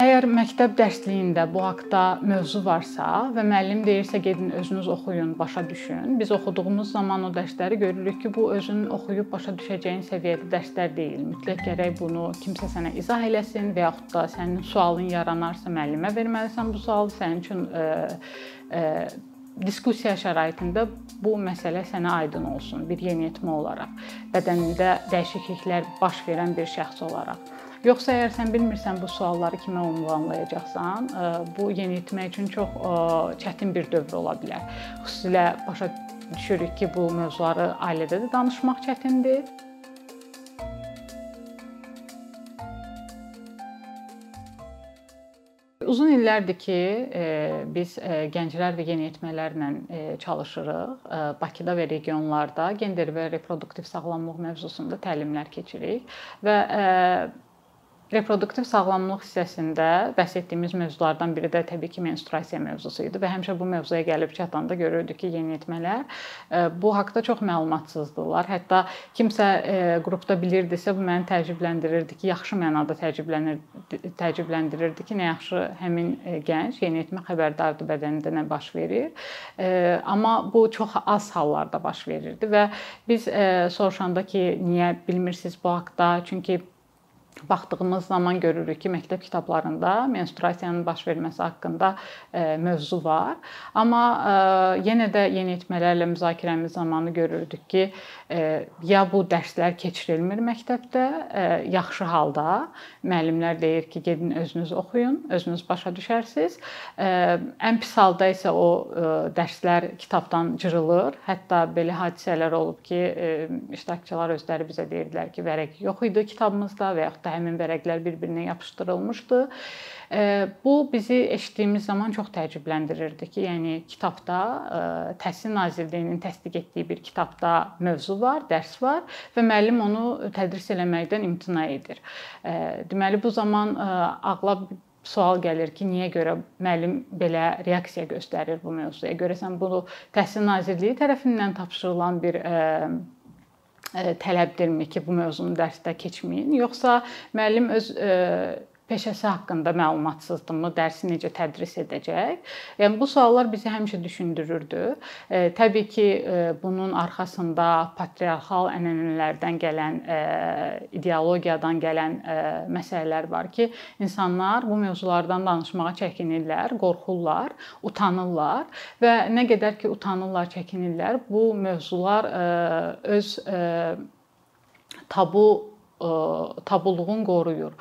Əgər məktəb dərsliyində bu haqqda mövzu varsa və müəllim deyirsə gedin özünüz oxuyun, başa düşün. Biz oxuduğumuz zaman o dərsləri görürük ki, bu özün oxuyub başa düşəcəyin səviyyədə dərslər deyil. Mütləq gərək bunu kimsə sənə izah eləsin və yaxud da sənin sualın yaranarsa müəllimə verməlisən bu sualı. Sənin üçün ə, ə, diskussiya şəraitində bu məsələ sənə aydın olsun bir yeniyetmə olaraq, bədənində dəyişikliklər baş verən bir şəxs olaraq. Yoxsa əgər sən bilmirsən bu sualları kimə ünvanlayacaqsan, bu yeniyetmə üçün çox çətin bir dövr ola bilər. Xüsusilə başa düşürük ki, bu mövzuları ailədə də danışmaq çətindir. Uzun illərdir ki, biz gənclər və yeniyetmələrlə çalışırıq. Bakıda və regionlarda gender və reproduktiv sağlamlıq mövzusunda təlimlər keçiririk və Reproduktiv sağlamlıq hissəsində bəhs etdiyimiz mövzulardan biri də təbii ki, menstruasiya mövzusu idi və həmişə bu mövzuya gəlib çatanda görürdük ki, yeniyetmələr e, bu haqqda çox məlumatsızdırlar. Hətta kimsə e, qrupda bilirdisə, bu məni təəccübləndirirdi ki, yaxşı mənada təəccüblənir təəccübləndirirdi ki, nə yaxşı həmin e, gənc yeniyetmə xəbərdardır bədənində nə baş verir. Amma bu çox az hallarda baş verirdi və biz soruşanda ki, niyə bilmirsiniz bu haqqda? Çünki baxdığımız zaman görürük ki, məktəb kitablarında menstruasiyanın baş verməsi haqqında e, mövzu var. Amma e, yenə də yeniyetmələrlə müzakirəmiz zamanı görürdük ki, e, ya bu dərslər keçirilmir məktəbdə, yaxşı halda müəllimlər deyir ki, gedin özünüz oxuyun, özünüz başa düşərsiniz. Ən pis halda isə o dərslər kitabdan cırılır. Hətta belə hadisələr olub ki, iştirakçılar özləri bizə deyirdilər ki, vərəq yox idi kitabımızda və yaxud da həmin vərəqlər bir-birinə yapışdırılmışdı. Bu bizi eşitdiyimiz zaman çox təəccübləndirirdi ki, yəni kitabda Təhsil Nazirliyinin təsdiq etdiyi bir kitabda mövzu var, dərs var və müəllim onu tədris eləməkdən imtina edir. Deməli bu zaman ağla sual gəlir ki, niyə görə müəllim belə reaksiya göstərir bu mövzuya? Görəsən bunu Təhsil Nazirliyi tərəfindən tapşırılan bir tələbdirmi ki, bu mövzunu dərsdə keçməyin, yoxsa müəllim öz peşəsi haqqında məlumatsızdırmı, dərsi necə tədris edəcək? Yəni bu suallar bizi həmişə düşündürürdü. E, təbii ki, e, bunun arxasında patriarxal ənənələrdən gələn, e, ideologiyadan gələn məsələlər var ki, insanlar bu mövzulardan danışmağa çəkinirlər, qorxurlar, utanırlar və nə qədər ki utanırlar, çəkinirlər, bu mövzular öz tabu tabuluğun qoruyur.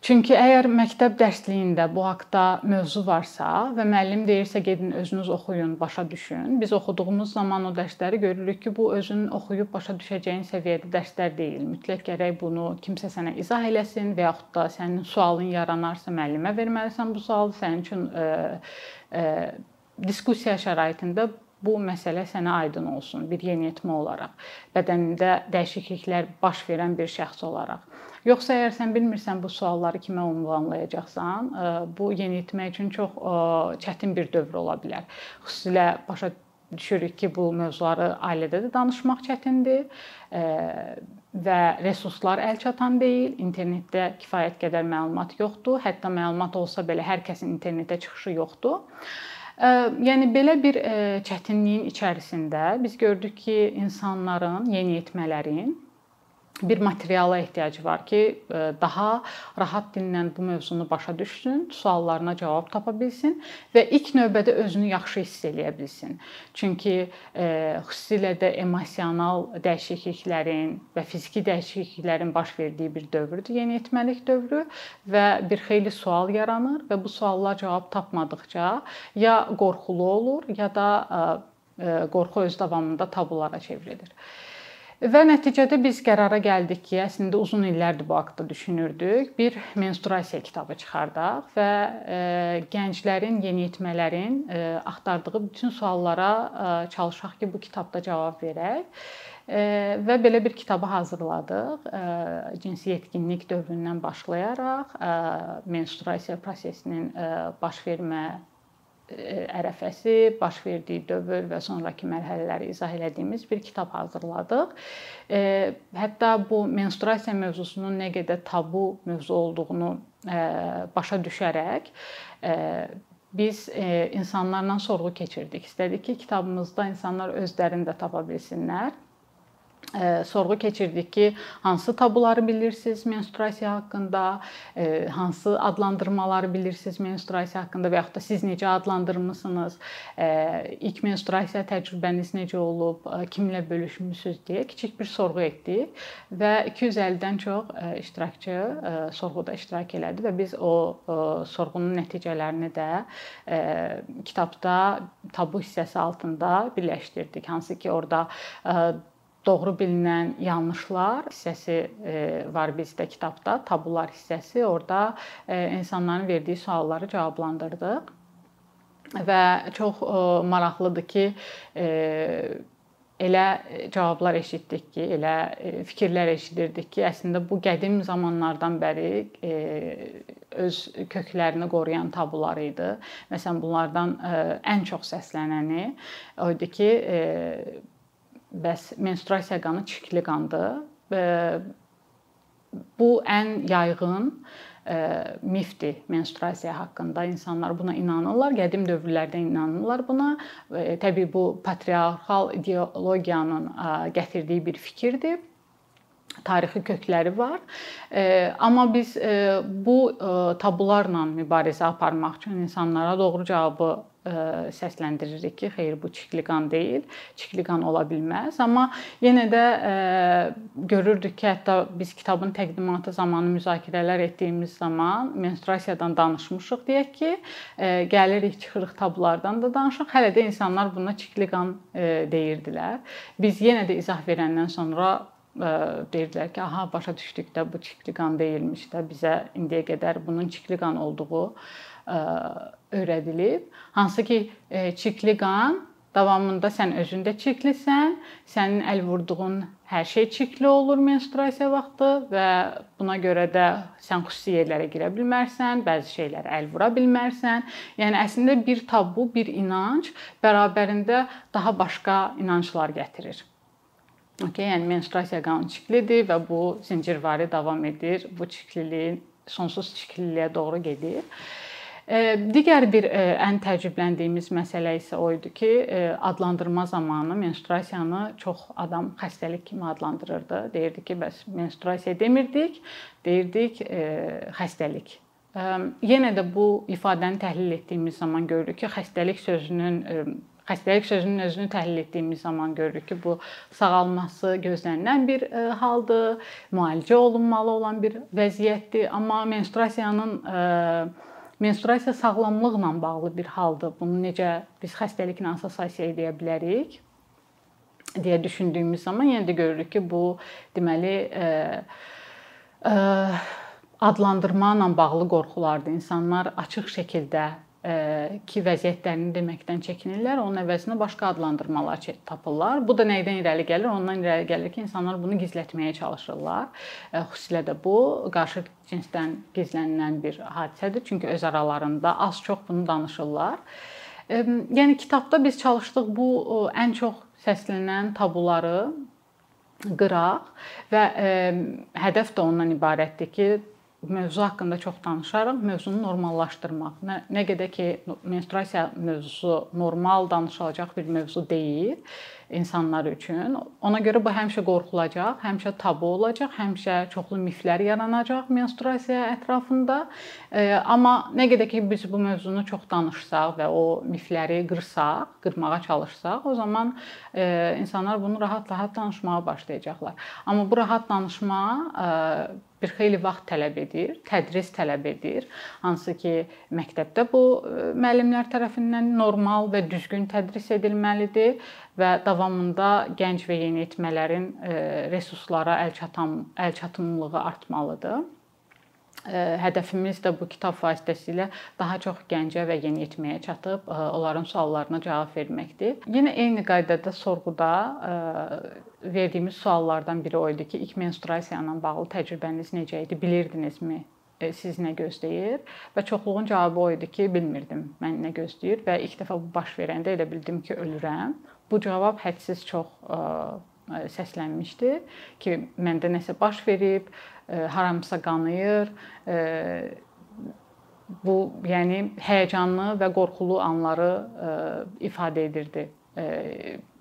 Çünki əgər məktəb dərsliyində bu haqqda mövzu varsa və müəllim deyirsə gedin özünüz oxuyun, başa düşün. Biz oxuduğumuz zaman o dərsləri görürük ki, bu özün oxuyub başa düşəcəyin səviyyədə dərslər deyil. Mütləq gərək bunu kimsə sənə izah eləsin və yaxud da sənin sualın yaranarsa müəllimə verməlisən bu sualı. Sənin üçün ə, ə, diskussiya şəraitində bu məsələ sənə aydın olsun bir yeniyetmə olaraq, bədənində dəyişikliklər baş verən bir şəxs olaraq. Yoxsa əgər sən bilmirsən bu sualları kimə ünvanlayacaqsan, e, bu yeniyetmə üçün çox e, çətin bir dövr ola bilər. Xüsusilə başa düşürük ki, bu mövzuları ailədə də danışmaq çətindir e, və resurslar əlçatan deyil. İnternetdə kifayət qədər məlumat yoxdur. Hətta məlumat olsa belə hər kəsin internetə çıxışı yoxdur. Yəni belə bir çətinliyin içərisində biz gördük ki, insanların, yeniyetmələrin bir materiala ehtiyacı var ki, e, daha rahat dillə bu mövzunu başa düşsün, suallarına cavab tapa bilsin və ilk növbədə özünü yaxşı hiss eləyə bilsin. Çünki e, xüsusilə də emosional dəyişikliklərin və fiziki dəyişikliklərin baş verdiyi bir dövrdür yeniyetməlik dövrü və bir xeyli sual yaranır və bu suallara cavab tapmadıkca ya qorxulu olur, ya da e, qorxu öz davamında tabulara çevrilir. Və nəticədə biz qərara gəldik ki, əslində uzun illərdir bu haqqda düşünürdük. Bir menstruasiya kitabı çıxardaq və e, gənclərin, yeniyetmələrin e, axtardığı bütün suallara e, çalışaq ki, bu kitabda cavab verək. Və belə bir kitabı hazırladıq. Cinsi yetkinlik dövründən başlayaraq menstruasiya prosesinin baş vermə ərəfəsi, baş verdiyi dövr və sonrakı mərhələləri izah etdiyimiz bir kitab hazırladıq. Hətta bu menstruasiya mövzusunun nə qədər tabu mövzu olduğunu başa düşərək biz insanlarla sorğu keçirdik. İstədik ki, kitabımızda insanlar özlərində tapa bilsinlər sorğu keçirdik ki, hansı tabuları bilirsiniz menstruasiya haqqında, hansı adlandırmaları bilirsiniz menstruasiya haqqında və yaxud da siz necə adlandırmısınız, ilk menstruasiya təcrübəniz necə olub, kimlə bölüşmüsüz deyə kiçik bir sorğu etdik və 250-dən çox iştirakçı sorğuda iştirak elədi və biz o sorğunun nəticələrini də kitabda tabu hissəsi altında birləşdirdik. Hansı ki, orada doğru bilinən yanlışlar hissəsi e, var bizdə kitabda, tabular hissəsi. Orda e, insanların verdiyi sualları cavablandırdıq. Və çox e, maraqlıdır ki, elə cavablar eşitdik ki, elə fikirlər eşidirdik ki, əslində bu qədim zamanlardan bəri öz köklərini qoruyan tabular idi. Məsələn, bunlardan ən çox səslənəni o idi ki, Bəs menstruasiya qanı çirkli qandır. Bu ən yayğın mifdir menstruasiya haqqında. İnsanlar buna inanırlar, qədim dövrlərdə inanırlar buna. Təbii bu patriarxal ideologiyanın gətirdiyi bir fikirdir tarixi kökləri var. Amma biz bu tabularla mübarizə aparmaq üçün insanlara doğru cavabı səsləndiririk ki, xeyr bu çirkli qan deyil, çirkli qan ola bilməz. Amma yenə də görürdük ki, hətta biz kitabın təqdimatı zamanı müzakirələr etdiyimiz zaman menstruasiyadan danışmışıq deyək ki, gəlirik çıxırıq tabulardan da danışıq. Hələ də insanlar buna çirkli qan deyirdilər. Biz yenə də izah verəndən sonra deyirdilər ki, aha başa düşdük də bu çirkli qan deyilmiş də bizə indiyə qədər bunun çirkli qan olduğu öyrədilib. Hansı ki, çirkli qan davamında sən özündə çirklisən, sənin əl vurduğun hər şey çirkli olur menstruasiya vaxtı və buna görə də sən xüsusi yerlərə girə bilmərsən, bəzi şeylərə əl vura bilmərsən. Yəni əslində bir tabu, bir inanc bərabərində daha başqa inanclar gətirir. Okay, yəni menstruasiya qanı çirklidir və bu zəncirvari davam edir. Bu çirkliliyin sonsuz çirkliliyə doğru gedir. Digər bir ən təəccübləndiyimiz məsələ isə o idi ki, adlandırma zamanı menstruasiyanı çox adam xəstəlik kimi adlandırırdı. Deyirdi ki, bəs menstruasiya demirdik, deyirdik xəstəlik. Yenə də bu ifadəni təhlil etdiyimiz zaman görürük ki, xəstəlik sözünün xəstəlik sözünün özünü təhlil etdiyimiz zaman görürük ki, bu sağalması gözlənilən bir haldır, müalicə olunmalı olan bir vəziyyətdir, amma menstruasiyanın menstruasiya sağlamlıqla bağlı bir haldır. Bunu necə biz xəstəliklə assosiasiya edə bilərik deyə düşündüyümüz zaman yenə də görürük ki, bu deməli ə, ə, adlandırma ilə bağlı qorxulardır. İnsanlar açıq şəkildə ki, vəziyyətlərini deməkdən çəkinirlər. Onun əvəzinə başqa adlandırmalar tapırlar. Bu da nədən irəli gəlir? Ondan irəli gəlir ki, insanlar bunu gizlətməyə çalışırlar. Xüsusilə də bu qarşı cinsdən gizlənilən bir hadisədir. Çünki öz aralarında az-çox bunu danışırlar. Yəni kitabda biz çalışdıq bu ən çox səslənən tabuları qıraq və hədəf də ondan ibarətdir ki, mövzu haqqında çox danışarıq, mövzunu normallaşdırmaq. Nə, nə qədər ki menstruasiya mövzusu normal danışılacaq bir mövzu deyil insanlar üçün. Ona görə bu həmişə qorxulacaq, həmişə tabu olacaq, həmişə çoxlu miflər yaranacaq menstruasiya ətrafında. Amma nə qədər ki biz bu mövzunu çox danışsaq və o mifləri qırsaq, qırmağa çalışsaq, o zaman insanlar bunu rahat-rahat danışmağa başlayacaqlar. Amma bu rahat danışma bir xeyli vaxt tələb edir, tədris tələb edir. Hansı ki, məktəbdə bu e, müəllimlər tərəfindən normal və düzgün tədris edilməlidir və davamında gənc və yeniyetmələrin e, resurslara əl çatan əl çatımlılığı artmalıdır hədəfimiz də bu kitab vasitəsilə daha çox gəncə və yeniyetməyə çatıb onların suallarına cavab verməkdir. Yenə eyni qaydada sorğuda verdiyimiz suallardan biri o idi ki, ilk menstruasiya ilə bağlı təcrübəniz necə idi? Bilirdinizmi siz nə gözləyir? Və çoxluğun cavabı o idi ki, bilmirdim mən nə gözləyir və ilk dəfə bu baş verəndə elə bildim ki, ölürəm. Bu cavab hədsiz çox səslənmişdi ki, məndə nəsə baş verib, haramsa qanayır. Bu, yəni həyəcanlı və qorxulu anları ifadə edirdi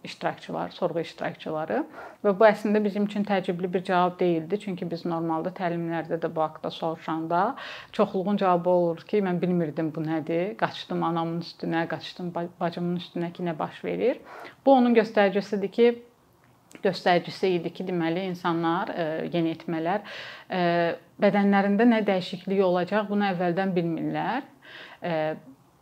iştirakçılar, sorğu iştirakçıları və bu əslində bizim üçün təəccüblü bir cavab deyildi. Çünki biz normalda təlimlərdə də bu haqqda soruşanda çoxluğun cavabı olur ki, mən bilmirdim bu nədir. Qaçdım anamın üstünə, qaçdım bacımın üstünə ki, nə baş verir. Bu onun göstəricisidir ki, göstəricisi idi ki, deməli insanlar, e, yeniyetmələr e, bədənlərində nə dəyişiklik olacaq, bunu əvvəldən bilmirlər e,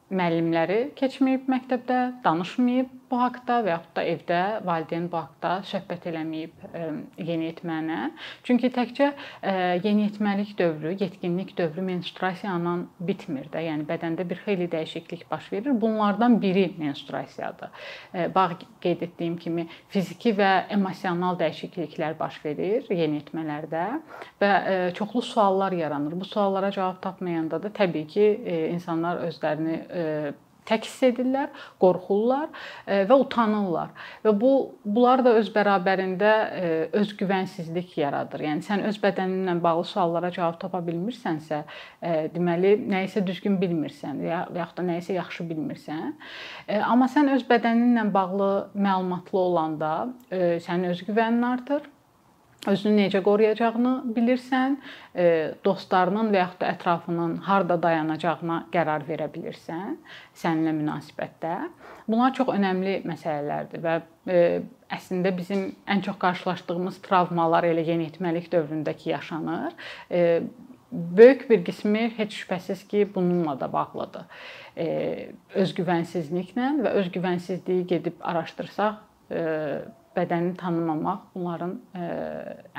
müəllimləri keçməyib məktəbdə, danışmayıb bu haqqda və yaxud da evdə valideyn bu haqqda söhbət eləməyib e, yeniyetmənə. Çünki təkcə e, yeniyetməlik dövrü, yetkinlik dövrü menstruasiya ilə bitmir də. Yəni bədəndə bir xeyli dəyişiklik baş verir. Bunlardan biri menstruasiyadır. E, bax qeyd etdiyim kimi fiziki və emosional dəyişikliklər baş verir yeniyetmələrdə və çoxlu suallar yaranır. Bu suallara cavab tapmayanda da təbii ki, insanlar özlərini tək hiss edirlər, qorxurlar e, və utanırlar. Və bu bunlar da öz bərabərində e, özgüvənsizlik yaradır. Yəni sən öz bədəninlə bağlı suallara cavab tapa bilmirsənsə, e, deməli nəyisə düzgün bilmirsən ya yaxud da nəyisə yaxşı bilmirsən. Amma sən öz bədəninlə bağlı məlumatlı olanda sənin özgüvənin artır özünü necə qoruyacağını bilirsən, e, dostlarının və yaxud da ətrafının harda dayanacağına qərar verə bilirsən səninlə münasibətdə. Bunlar çox önəmli məsələlərdir və e, əslində bizim ən çox qarşılaşdığımız travmalar elə yeniyetməlik dövründəki yaşanır. E, böyük bir qismi heç şübhəsiz ki, bununla da bağlıdır. Özgüvənsizliklə və özgüvənsizliyi gedib araşdırsaq bədəni tanımamaq bunların e,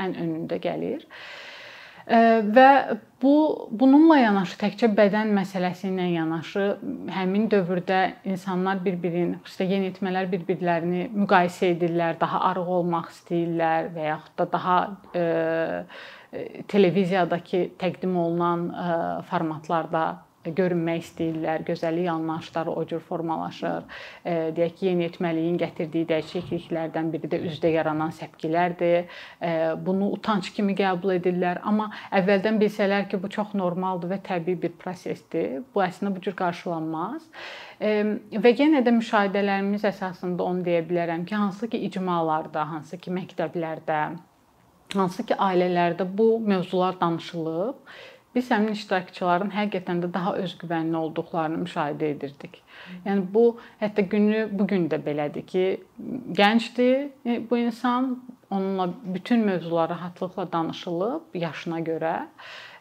ən önündə gəlir. E, və bu bununla yanaşı təkcə bədən məsələsi ilə yanaşı həmin dövrdə insanlar bir-birini, xüsusilə yeniyetmələr bir-birlərini müqayisə edirlər, daha arıq olmaq istəyirlər və yaxud da daha e, televiziyadakı təqdim olunan formatlarda görünmək istəyirlər, gözəllik anlayışları o cür formalaşır. E, deyək ki, yeniyetməliyin gətirdiyi dəyişikliklərdən biri də üzdə yaranan səpkilərdir. E, bunu utanc kimi qəbul edirlər, amma əvvəldən bilsələr ki, bu çox normaldır və təbii bir prosesdir. Bu əslində bu cür qarşılanmaz. E, və yenə də müşahidələrimiz əsasında onu deyə bilərəm ki, hansı ki icmalarda, hansı ki məktəblərdə, hansı ki ailələrdə bu mövzular danışılıb, biz həmin iştirakçıların həqiqətən də daha özgüvənli olduqlarını müşahidə edirdik. Yəni bu hətta günü bu gün də belədir ki, gəncdir e, bu insan, onunla bütün mövzular rahatlıqla danışılıb yaşına görə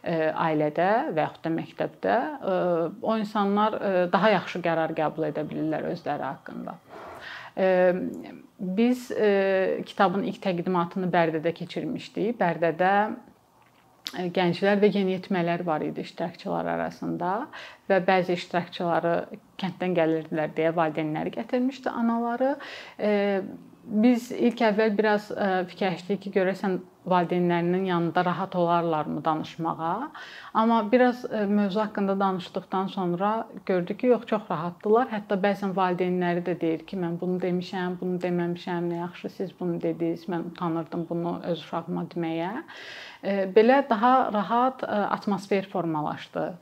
e, ailədə və yaxud da məktəbdə e, o insanlar daha yaxşı qərar qəbul edə bilirlər özləri haqqında. Biz kitabın ilk təqdimatını Bərdədə keçirmişdik. Bərdədə gənclər və yeniyetmələr var idi iştirakçılar arasında və bəzi iştirakçıları kənddən gəlirdilər deyə valideynləri gətirmişdi anaları. Biz ilk əvvəl biraz fikirləşdik ki, görəsən valideynlərinin yanında rahat olarlarmı danışmağa. Amma biraz e, mövzu haqqında danışdıqdan sonra gördük ki, yox, çox rahatdılar. Hətta bəzən valideynləri də deyir ki, mən bunu demişəm, bunu deməmişəm, nə yaxşı siz bunu dediniz. Mən utanırdım bunu öz uşağıma deməyə. E, belə daha rahat e, atmosfer formalaşdı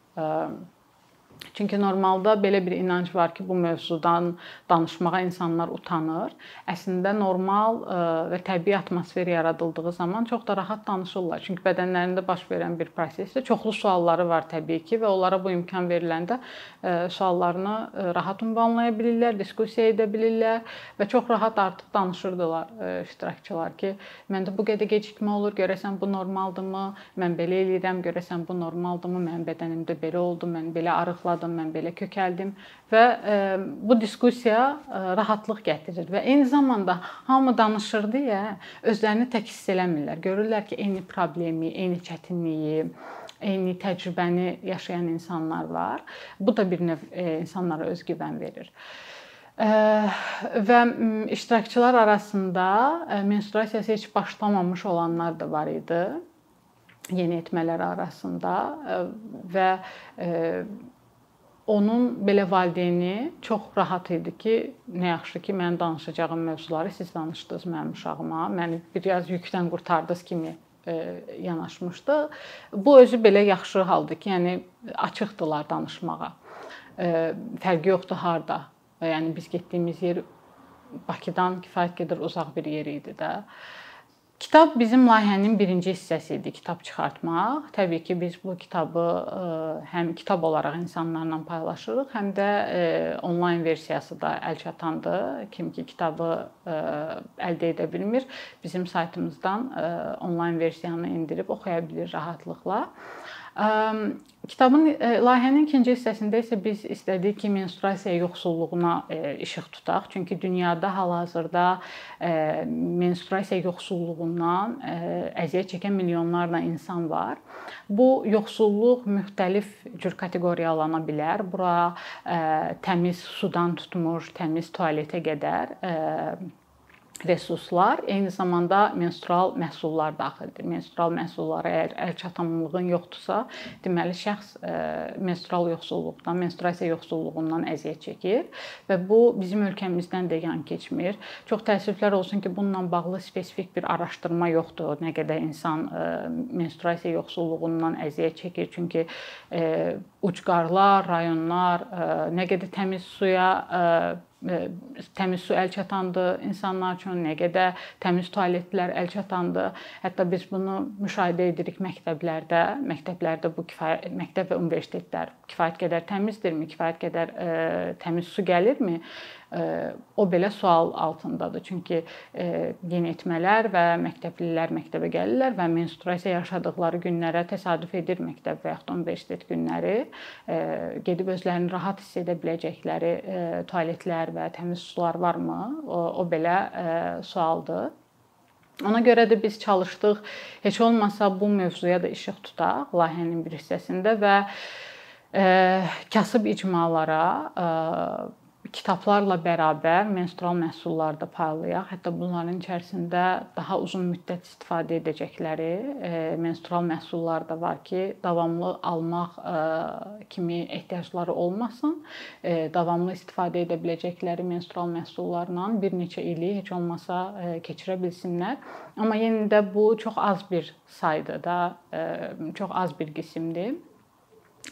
Çünki normalda belə bir inanc var ki, bu mövzudan danışmağa insanlar utanır. Əslində normal e, və təbii atmosfer yaradıldığı zaman çox da rahat danışırlar. Çünki bədənlərində baş verən bir prosesdə çoxlu sualları var təbii ki və onlara bu imkan veriləndə e, suallarını e, rahat ünvanlaya bilirlər, diskussiya edə bilirlər və çox rahat artıq danışırdılar iştirakçılar ki, məndə bu qədər gecikmə olur, görəsən bu normaldırmı? Mən belə eləyirəm, görəsən bu normaldırmı? Mənim bədənimdə belə oldu, mən belə arıqladım arıqladım, mən belə kökəldim və e, bu diskussiya e, rahatlıq gətirir və eyni zamanda hamı danışır deyə özlərini tək hiss eləmirlər. Görürlər ki, eyni problemi, eyni çətinliyi, eyni təcrübəni yaşayan insanlar var. Bu da bir növ e, insanlara özgüvən verir və iştirakçılar arasında menstruasiyası heç başlamamış olanlar da var idi. yeniyetmələr arasında və onun belə valideyni çox rahat idi ki, nə yaxşı ki, mən danışacağım mövzuları siz danışdınız mənim uşağıma, məni biraz yükdən qurtardınız kimi yanaşmışdı. Bu özü belə yaxşı haldır ki, yəni açıqdılar danışmağa. Fərqi yoxdur harda. Yəni biz getdiyimiz yer Bakıdan kifayət qədər uzaq bir yer idi də. Kitab bizim layihənin birinci hissəsi idi, kitab çıxartmaq. Təbii ki, biz bu kitabı e, həm kitab olaraq insanlarla paylaşırıq, həm də e, onlayn versiyası da əlçatandır. Kim ki kitabı e, əldə edə bilmir, bizim saytımızdan onlayn versiyanı indirib oxuya bilir rahatlıqla. Kitabın e, layihənin ikinci hissəsində isə biz istədik ki, menstruasiya yoxsulluğuna e, işıq tutaq. Çünki dünyada hal-hazırda e, menstruasiya yoxsulluğundan əziyyət çəkən milyonlarla insan var. Bu yoxsulluq müxtəlif cür kateqoriyalana bilər. Bura təmiz sudan tutmuş, təmiz tualetə qədər resurslar, eyni zamanda menstrual məhsullar daxildir. Menstrual məhsullara əgər əlçatanlığın yoxdursa, deməli şəxs e, menstrual yoxsulluqdan, menstruasiya yoxsulluğundan əziyyət çəkir və bu bizim ölkəmizdən də yan keçmir. Çox təəssüflər olsun ki, bununla bağlı spesifik bir araşdırma yoxdur. Nə qədər insan e, menstruasiya yoxsulluğundan əziyyət çəkir, çünki e, ucqarlar, rayonlar nə qədər təmiz suya təmiz su əlçatandır insanlar üçün, nə qədər təmiz tualetlər əlçatandır. Hətta biz bunu müşahidə edirik məktəblərdə. Məktəblərdə bu kifayət məktəb və universitetlər kifayət qədər təmizdirmi? Kifayət qədər ə, təmiz su gəlirmi? O belə sual altındadır. Çünki yeniyetmələr və məktəblilər məktəbə gəlirlər və menstruasiya yaşadıkları günlərə təsadüf edir məktəb və yaxud universitet günləri. Gedib özlərini rahat hiss edə biləcəkləri tualetlər və təmiz sular varmı? O, o belə sualdır. Ona görə də biz çalışdıq heç olmasa bu mövzuya da işıq tutaq layihənin bir hissəsində və kasıb icmalara kitablarla bərabər menstrual məhsulları da paylayaq. Hətta bunların içərisində daha uzun müddət istifadə edəcəkləri e, menstrual məhsullar da var ki, davamlı almaq e, kimi ehtiyacları olmasın. E, davamlı istifadə edə biləcəkləri menstrual məhsullarla bir neçə ili heç olmasa keçirə bilsinlər. Amma yenə də bu çox az bir saydır da, çox az bir qismdir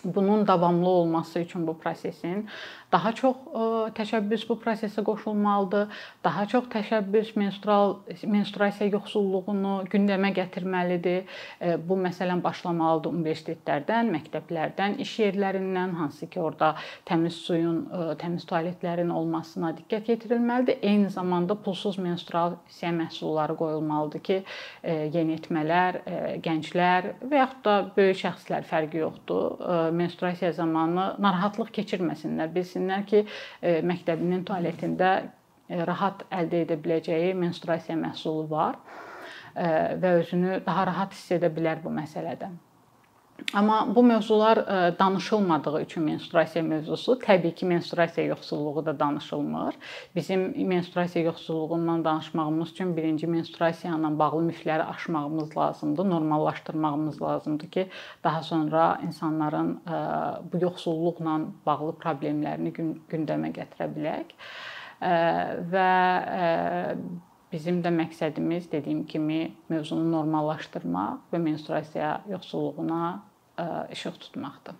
bunun davamlı olması üçün bu prosesin daha çox e, təşəbbüs bu prosesə qoşulmalıdır. Daha çox təşəbbüs menstrual menstruasiya yoxsulluğunu gündəmə gətirməlidir. E, bu məsələn başlamalıdır universitetlərdən, məktəblərdən, iş yerlərindən, hansı ki, orada təmiz suyun, e, təmiz tualetlərin olmasına diqqət yetirilməlidir. Eyni zamanda pulsuz menstruasiya məhsulları qoyulmalıdır ki, yeniyetmələr, gənclər və yaxud da böyük şəxslər fərqi yoxdur menstruasiya zamanı narahatlıq keçirməsinlər. Bilsinlər ki, e, məktəbinin tualetində e, rahat əldə edə biləcəyi menstruasiya məhsulu var e, və özünü daha rahat hiss edə bilər bu məsələdə. Amma bu mövzular e, danışılmadığı üçün menstruasiya mövzusu, təbii ki, menstruasiya yoxsulluğu da danışılmır. Bizim menstruasiya yoxsulluğundan danışmağımız üçün birinci menstruasiya ilə bağlı mifləri aşmağımız lazımdır, normallaşdırmağımız lazımdır ki, daha sonra insanların e, bu yoxsulluqla bağlı problemlərini gündəmə gətirə bilək. E, və Bizim də məqsədimiz dediyim kimi mövzunu normallaşdırmaq və menstruasiya yoxsulluğuna işıq tutmaqdır.